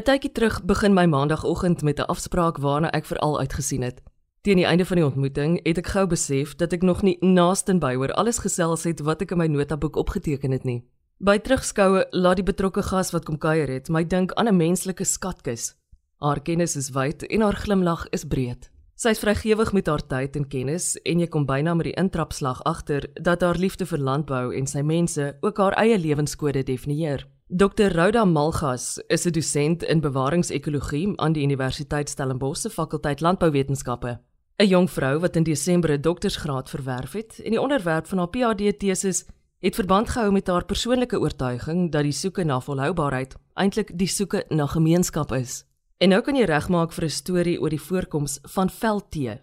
'n Tydjie terug begin my maandagooggend met 'n afspraak waarna ek veral uitgesien het. Teen die einde van die ontmoeting het ek gou besef dat ek nog nie naastenby oor alles gesels het wat ek in my notaboek opgeteken het nie. By terugskoue laat die betrokke gas wat kom kuier het my dink aan 'n menslike skatkis. Haar kennis is wyd en haar glimlag is breed. Sy is vrygewig met haar tyd en kennis en jy kom byna met die intrapslag agter dat haar liefde vir landbou en sy mense ook haar eie lewenskode definieer. Dr. Rhoda Malgas is 'n dosent in bewaringsekologie aan die Universiteit Stellenbosch se fakulteit landbouwetenskappe. 'n Jong vrou wat in Desember 'n doktorsgraad verwerf het en die onderwerp van haar PhD-teses het verband gehou met haar persoonlike oortuiging dat die soeke na volhoubaarheid eintlik die soeke na gemeenskap is. En nou kan jy regmaak vir 'n storie oor die voorkoms van veldtee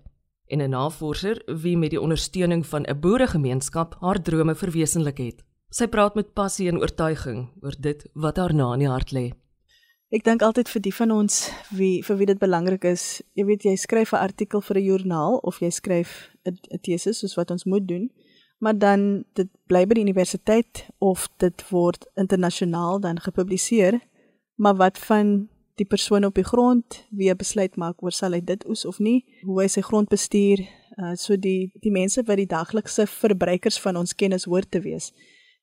en 'n navorser wie met die ondersteuning van 'n boeregemeenskap haar drome verwesenlik het. Sy praat met passie en oortuiging oor dit wat haar na in die hart lê. Ek dink altyd vir die van ons wie vir wie dit belangrik is, jy weet jy skryf 'n artikel vir 'n joernaal of jy skryf 'n tesis soos wat ons moet doen, maar dan dit bly by die universiteit of dit word internasionaal dan gepubliseer, maar wat van die persoon op die grond wie 'n besluit maak oor sal hy dit oes of nie, hoe hy sy grond bestuur, uh, so die die mense wat die daglikse verbruikers van ons kennis hoort te wees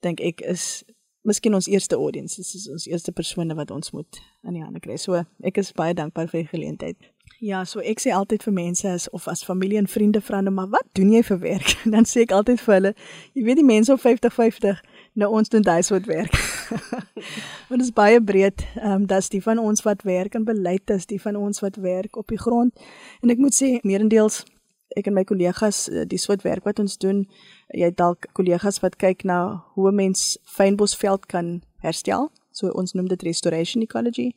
dink ek is miskien ons eerste audience, dis is ons eerste persone wat ons moet aan die hande kry. So ek is baie dankbaar vir die geleentheid. Ja, so ek sê altyd vir mense as of as familie en vriende vra nou maar wat doen jy vir werk? Dan sê ek altyd vir hulle, jy weet die mense op 50-50, nou ons doen soort werk. Want dit is baie breed. Ehm um, dis die van ons wat werk in beleid, dis die van ons wat werk op die grond. En ek moet sê meerendeels ek en my kollegas eh, die soort werk wat ons doen, jy het dalk kollegas wat kyk na hoe mens fynbosveld kan herstel. So ons noem dit restoration ecology.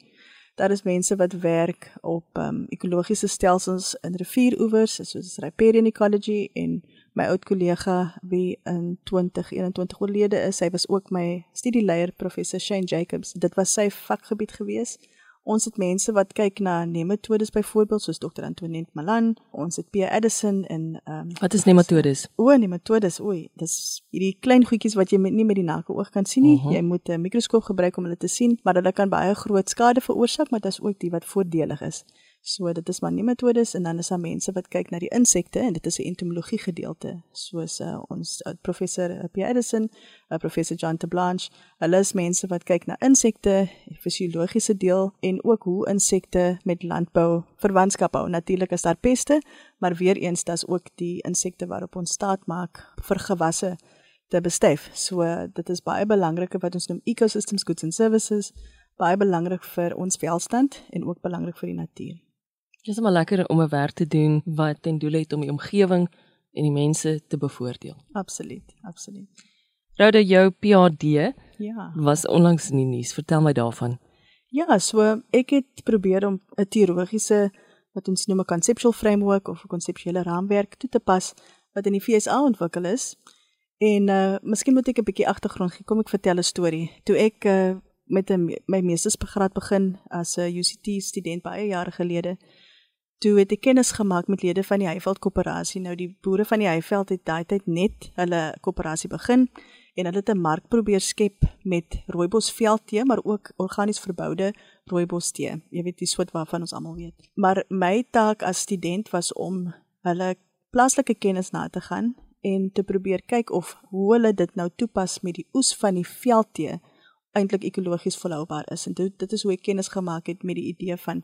Daar is mense wat werk op um, ekologiese stelsels in rivieroewers, soos riparian ecology en my oud kollega wie in 2021 oorlede is, hy was ook my studieleier professor Shane Jacobs. Dit was sy vakgebied geweest Ons het mense wat kyk na nematodes byvoorbeeld soos Dr. Antoinette Malan, ons het Pierre Addison en ehm um, Wat is nematodes? O, nematodes, oei, dis hierdie klein goedjies wat jy met nie met die nakke oog kan sien nie. Uh mhm. -huh. Jy moet 'n mikroskoop gebruik om hulle te sien, maar hulle kan baie groot skade veroorsaak, maar dit is ook die wat voordelig is. So dit is maar nie metodes en dan is daar mense wat kyk na die insekte en dit is 'n entomologie gedeelte soos uh, ons uh, professor uh, Pierre Edison, uh, professor John Tablanche, hulle is mense wat kyk na insekte, die fisiologiese deel en ook hoe insekte met landbou verwantskap hou. Natuurlik is daar peste, maar weer eens daar's ook die insekte waarop ons staat maak vir gewasse te bestuif. So dit is baie belangrik wat ons noem ecosystems goods and services, baie belangrik vir ons welstand en ook belangrik vir die natuur. Dit is maar lekker om 'n werk te doen wat ten doel het om die omgewing en die mense te bevoordeel. Absoluut, absoluut. Roude jou PhD ja. was onlangs in die nuus. Vertel my daarvan. Ja, so ek het probeer om 'n teologiese wat ons noem 'n conceptual framework of 'n konseptuele raamwerk toe te pas wat in die FSA ontwikkel is. En uh miskien moet ek 'n bietjie agtergrond gee. Kom ek vertel 'n storie. Toe ek uh met 'n my meestersgraad begin as 'n UCT student baie jare gelede, toe het ek kennis gemaak met lede van die Heiveld koöperasie. Nou die boere van die Heiveld het daai tyd net hulle koöperasie begin en hulle het 'n mark probeer skep met rooibos veldtee, maar ook organies verboude rooibos tee. Jy weet die soort waarvan ons almal weet. Maar my taak as student was om hulle plaaslike kennis na te gaan en te probeer kyk of hoe hulle dit nou toepas met die oes van die veldtee eintlik ekologies volhoubaar is. En dit dit is hoe ek kennis gemaak het met die idee van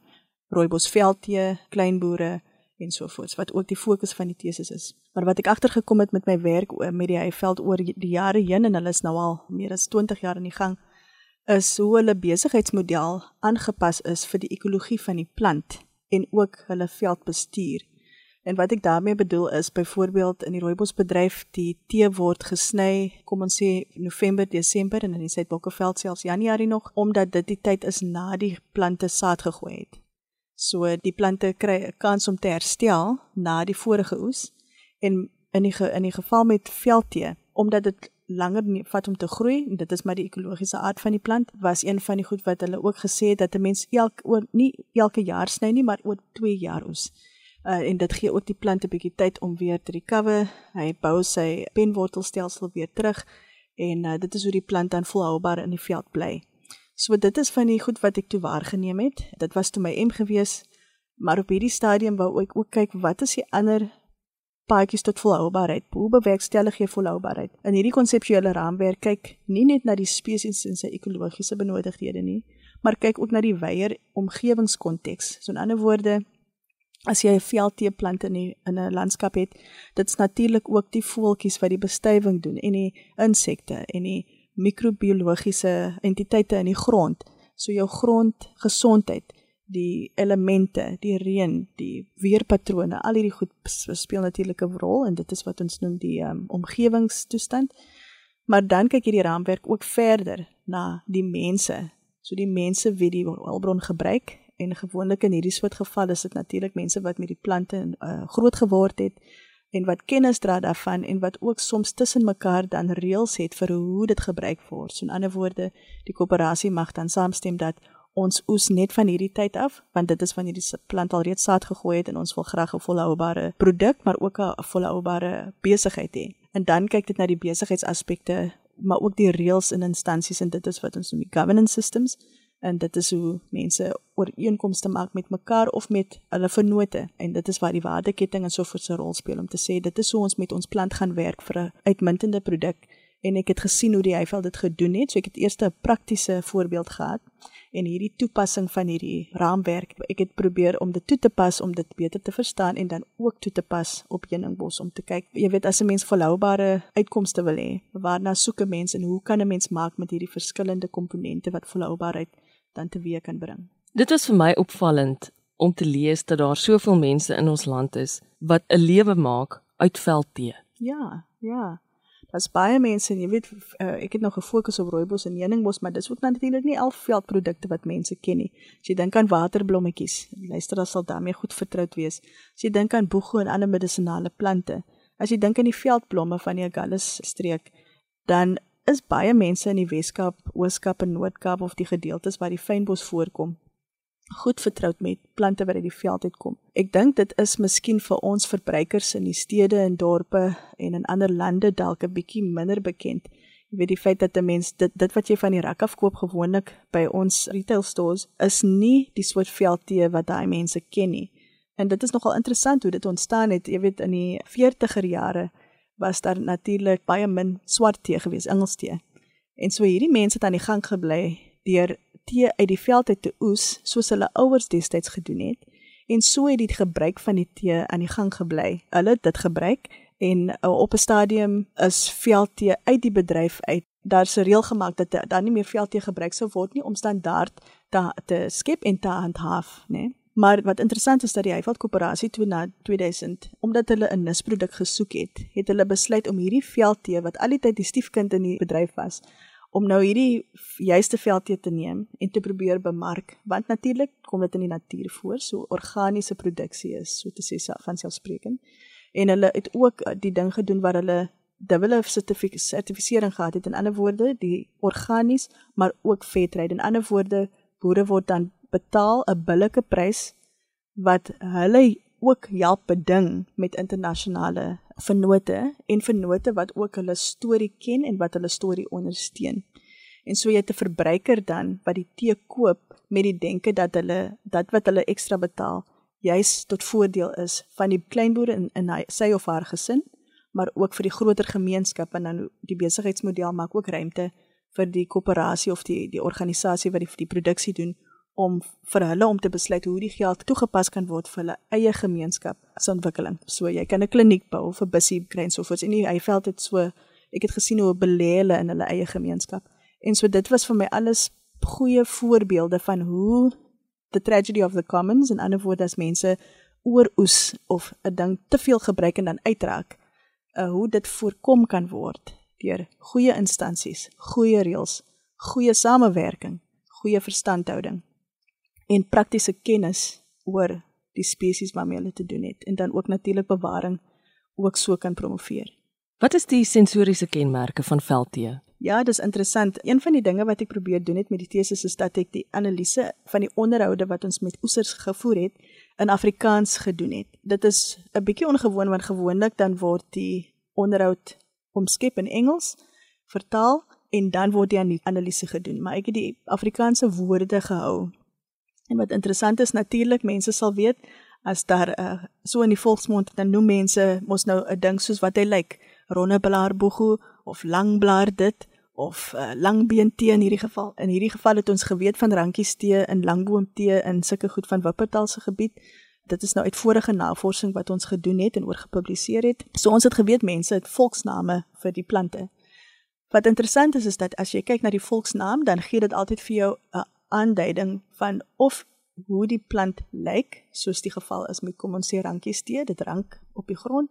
rooibos veldtee, kleinboere en so voort wat ook die fokus van die teses is. Maar wat ek agtergekom het met my werk met die Heiveld oor die jare heen en hulle is nou al meer as 20 jaar in die gang is hoe hulle besigheidsmodel aangepas is vir die ekologie van die plant en ook hulle veldbestuur. En wat ek daarmee bedoel is byvoorbeeld in die rooibosbedryf die tee word gesny, kom ons sê November, Desember en in die Suid-Bokkeveld selfs Januarie nog omdat dit die tyd is na die plante saad gegooi het. So die plante kry 'n kans om te herstel na die vorige oes en in die in die geval met veldtee omdat dit langer vat om te groei en dit is maar die ekologiese aard van die plant was een van die goed wat hulle ook gesê het dat 'n mens elk oor nie elke jaar sny nie maar oor 2 jaar oes. Uh, en dit gee ook die plant 'n bietjie tyd om weer te recover. Hy bou sy penwortelstelsel weer terug en uh, dit is hoe die plant dan volhoubaar in die veld bly. So dit is van die goed wat ek toe waargeneem het. Dit was toe my M gewees, maar op hierdie stadium wou ek ook kyk wat is die ander paadjies tot volhoubaarheid. Hoe bewerkstellig jy volhoubaarheid? In hierdie konseptuele raamwerk kyk nie net na die spesies en sy ekologiese benodigdhede nie, maar kyk ook na die wyeer omgewingskonteks. So in ander woorde, as jy 'n veldteeplant in die, in 'n landskap het, dit's natuurlik ook die voeltjies wat die bestuiving doen en die insekte en die mikrobiologiese entiteite in die grond. So jou grondgesondheid, die elemente, die reën, die weerpatrone, al hierdie goed speel natuurlik 'n rol en dit is wat ons noem die um, omgewingstoestand. Maar dan kyk hierdie raamwerk ook verder na die mense. So die mense wie die hulpbron gebruik en gewoonlik in hierdie soort geval is dit natuurlik mense wat met die plante uh, groot geword het en wat kennis dra daarvan en wat ook soms tussen mekaar dan reëls het vir hoe dit gebruik word. So in ander woorde, die koöperasie mag dan saamstem dat ons oes net van hierdie tyd af, want dit is wanneer die plant al reeds saad gegooi het en ons wil graag 'n volhoubare produk, maar ook 'n volhoubare besigheid hê. En dan kyk dit na die besigheidsaspekte, maar ook die reëls en instansies en dit is wat ons noem die governance systems en dit is hoe mense ooreenkomste maak met mekaar of met hulle vennote. En dit is waar die waardeketting en so voort se rol speel om te sê dit is hoe ons met ons plant gaan werk vir 'n uitmuntende produk en ek het gesien hoe die Eiffel dit gedoen het. So ek het eers 'n praktiese voorbeeld gehad en hierdie toepassing van hierdie raamwerk ek het probeer om dit toe te pas om dit beter te verstaan en dan ook toe te pas op Heuningbos om te kyk. Jy weet as 'n mens volhoubare uitkomste wil hê waarna soek 'n mens en hoe kan 'n mens maak met hierdie verskillende komponente wat volhoubaarheid dan teweeg kan bring. Dit was vir my opvallend om te lees dat daar soveel mense in ons land is wat 'n lewe maak uit veldtee. Ja, ja. Daar's baie mense en jy weet uh, ek het nog gefokus op rooibos en heuningbos, maar dis ook natuurlik nie al veldprodukte wat mense ken nie. As jy dink aan waterblommetjies, luister dan sal daarmee goed vertroud wees. As jy dink aan boege en ander medisonale plante, as jy dink aan die veldblomme van die Agulhas streek, dan is baie mense in die Weskaap, Ooskaap en Noord-Kaap of die gedeeltes waar die fynbos voorkom goed vertroud met plante wat uit die veld uitkom. Ek dink dit is miskien vir ons verbruikers in die stede en dorpe en in ander lande dalk 'n bietjie minder bekend. Jy weet die feit dat 'n mens dit dit wat jy van die rak af koop gewoonlik by ons retail stores is nie die soort veldtee wat daai mense ken nie. En dit is nogal interessant hoe dit ontstaan het, jy weet in die 40er jare was daar natuurlik baie min swart tee gewees, Engels tee. En so hierdie mense het aan die gang gebly deur tee uit die veld uit te oes, soos hulle ouers destyds gedoen het. En so het die gebruik van die tee aan die gang gebly. Hulle het dit gebruik en uh, op 'n stadium is veldtee uit die bedryf uit. Daar's 'n reël gemaak dat daar nie meer veldtee gebruik sou word nie om standaard te, te skep en te handhaaf, né? Nee? Maar wat interessant is dat die Heiveld Koöperasie toe na 2000, omdat hulle 'n nisproduk gesoek het, het hulle besluit om hierdie veldtee wat al die tyd die stiefkind in die bedryf was, om nou hierdie juiste veldtee te neem en te probeer bemark, want natuurlik kom dit in die natuur voor, so organiese produksie is, so te sê van selfspreekend. En hulle het ook uh, die ding gedoen waar hulle dubbele sertifisering gehad het in ander woorde, die organies, maar ook vetryd. In ander woorde, boere word dan betaal 'n billike prys wat hulle ook help beding met internasionale vennote en vennote wat ook hulle storie ken en wat hulle storie ondersteun. En so jy het 'n verbruiker dan wat die tee koop met die denke dat hulle dat wat hulle ekstra betaal juis tot voordeel is van die kleinboere in in hy, sy of haar gesin, maar ook vir die groter gemeenskap en dan die besigheidsmodel maak ook ruimte vir die koöperasie of die die organisasie wat die die produksie doen om vir hulle om te besluit hoe die geld toegepas kan word vir hulle eie gemeenskap se ontwikkeling. So jy kan 'n kliniek bou of 'n busie kry en so voort. En die Eyveld het so ek het gesien hoe belê hulle in hulle eie gemeenskap. En so dit was vir my alles goeie voorbeelde van hoe the tragedy of the commons en ander woorde as mense ooroes of 'n ding te veel gebruik en dan uitraak, uh, hoe dit voorkom kan word deur goeie instansies, goeie reëls, goeie samewerking, goeie verstandhouding en praktiese kennis oor die spesies waarmee hulle te doen het en dan ook natuurlik bewaring ook so kan promoveer. Wat is die sensoriese kenmerke van veldtee? Ja, dis interessant. Een van die dinge wat ek probeer doen het met die teses is dat ek die analise van die onderhoude wat ons met oesers gevoer het in Afrikaans gedoen het. Dit is 'n bietjie ongewoon want gewoonlik dan word die onderhoud omskep in Engels, vertaal en dan word die analise gedoen, maar ek het die Afrikaanse woorde gehou. En wat interessant is natuurlik, mense sal weet as daar uh, so in die volksmond dan noem mense mos nou 'n ding soos wat hy lyk, ronneblaar boegu of langblaar dit of uh, langbeen tee in hierdie geval. In hierdie geval het ons geweet van rankies tee in langboom tee in sulke goed van Wuppertal se gebied. Dit is nou uit vorige navorsing wat ons gedoen het en oor gepubliseer het. So ons het geweet mense het volksname vir die plante. Wat interessant is is dat as jy kyk na die volksnaam, dan gee dit altyd vir jou 'n aanduiding van of hoe die plant lyk, soos die geval is met kom ons sê rankies tee, dit rank op die grond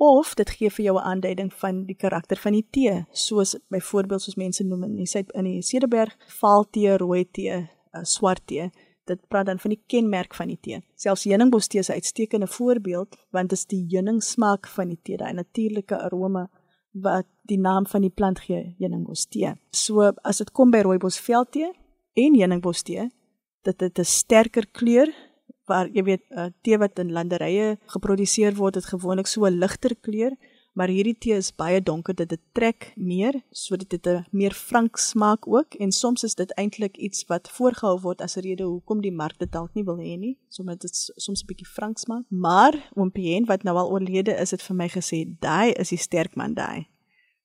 of dit gee vir jou 'n aanduiding van die karakter van die tee, soos byvoorbeeld soos mense noem in die Suid in die Cederberg, vaal tee, rooi tee, uh, swart tee. Dit praat dan van die kenmerk van die tee. Selfs heuningbos tee is 'n uitstekende voorbeeld want dit is die heuningsmaak van die tee, daai natuurlike aroma wat die naam van die plant gee, heuningbos tee. So as dit kom by rooibos veldtee en heuningbos tee, dit het 'n sterker kleur waar jy weet uh, tee wat in landerye geproduseer word het gewoonlik so 'n ligter kleur maar hierdie tee is baie donker dit dit trek meer sodat dit 'n meer frank smaak ook en soms is dit eintlik iets wat voorgehou word as 'n rede hoekom die mark dit dalk nie wil hê nie sodat dit soms 'n bietjie frank smaak maar oom Pien wat nou al oorlede is het vir my gesê daai is die sterk man daai.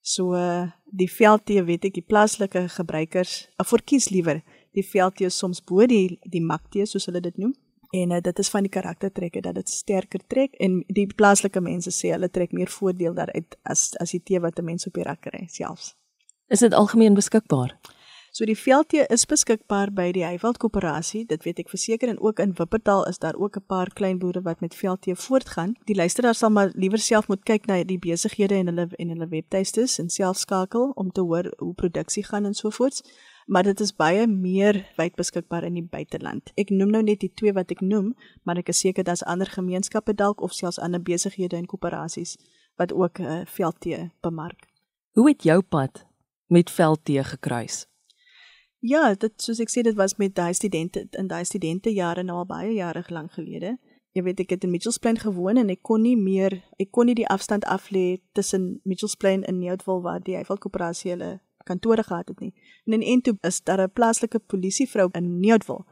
So uh, die veldtee weet ek die plaaslike gebruikers uh, verkies liewer die veldtee soms bo die die maktee soos hulle dit noem en uh, dit is van die karaktertrekke dat dit sterker trek en die plaaslike mense sê hulle trek meer voordeel daaruit as as die tee wat 'n mens op die rak kry selfs. Is dit algemeen beskikbaar? So die veldtee is beskikbaar by die Heiwald Koöperasie, dit weet ek verseker en ook in Wuppertal is daar ook 'n paar klein boere wat met veldtee voortgaan. Die luisteraar sal maar liewer self moet kyk na die besighede en hulle en hulle webtuistes en self skakel om te hoor hoe produksie gaan en so voort maar dit is baie meer wyd beskikbaar in die buiteland. Ek noem nou net die twee wat ek noem, maar ek is seker daar's ander gemeenskappe dalk of selfs ander besighede en koöperasies wat ook uh, veldtee bemark. Hoe het jou pad met veldtee gekruis? Ja, dit soos ek sê dit was met daai studente in daai studente jare nou al baie jare lank gelede. Jy weet ek het in Mitchells Plain gewoon en ek kon nie meer ek kon nie die afstand af lê tussen Mitchells Plain en Newtville waar die Eiffel Koöperasie hulle kantore gehad het nie. En in en toe is daar 'n plaaslike polisievrou in Neudwil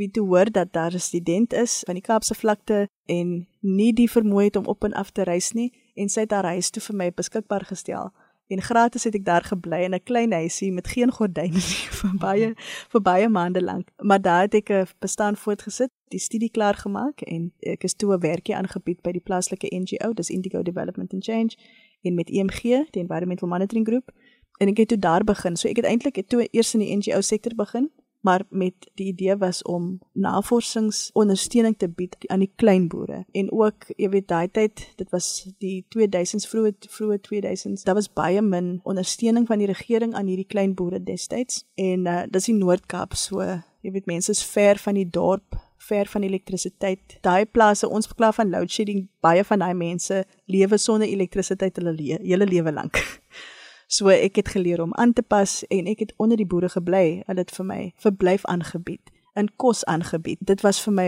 wie toe hoor dat daar 'n student is van die Kaapse vlakte en nie die vermoë het om op en af te reis nie en sy het haar huis toe vir my beskikbaar gestel. En gratis het ek daar gebly in 'n klein huisie met geen gordyne nie vir baie vir baie maande lank. Maar daar het ek 'n bestaan voortgesit, die studie klaar gemaak en ek is toe 'n werkie aangebied by die plaaslike NGO, dis Indigo Development and Change en met EMG, die Environmental Monitoring Group en ek het toe daar begin. So ek het eintlik toe eers in die NGO sektor begin, maar met die idee was om navorsingsondersteuning te bied aan die klein boere. En ook, jy weet, daai tyd, dit was die 2000s vroeë vroeë 2000s, daar was baie min ondersteuning van die regering aan hierdie klein boere destyds. En uh, dis die Noord-Kaap so, jy weet, mense is ver van die dorp ver van elektrisiteit. Daai plase ons verkla van load shedding, baie van daai mense lewe sonder elektrisiteit hulle le hele lewe lank. So ek het geleer om aan te pas en ek het onder die boere gebly. Hulle het vir my verblyf aangebied, in kos aangebied. Dit was vir my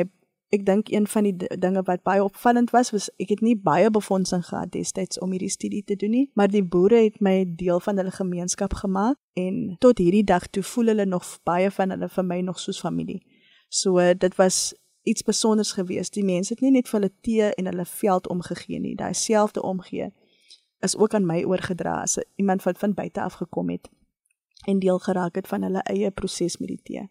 ek dink een van die dinge wat baie opvallend was, was ek het nie baie befondsing gehad destyds om hierdie studie te doen nie, maar die boere het my deel van hulle gemeenskap gemaak en tot hierdie dag toe voel hulle nog baie van hulle vir my nog soos familie. So dit was iets spesiaals geweest. Die mense het nie net vir hulle tee en hulle veld omgegee nie, daai selfde omgee is ook aan my oorgedra as iemand wat van buite af gekom het en deel geraak het van hulle eie proses met die tee.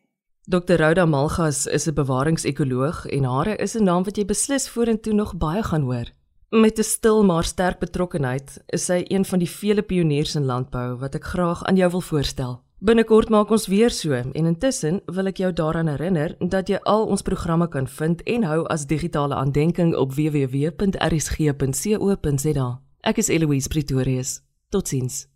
Dr. Rhoda Malgas is 'n bewaringsekoloog en hare is 'n naam wat jy beslis vorentoe nog baie gaan hoor. Met 'n stil maar sterk betrokkenheid is sy een van die vele pioniers in landbou wat ek graag aan jou wil voorstel. Binnekort maak ons weer so en intussen wil ek jou daaraan herinner dat jy al ons programme kan vind en hou as digitale aandenking op www.rsg.co.za. Ek is Eloise Pretorius. Totsiens.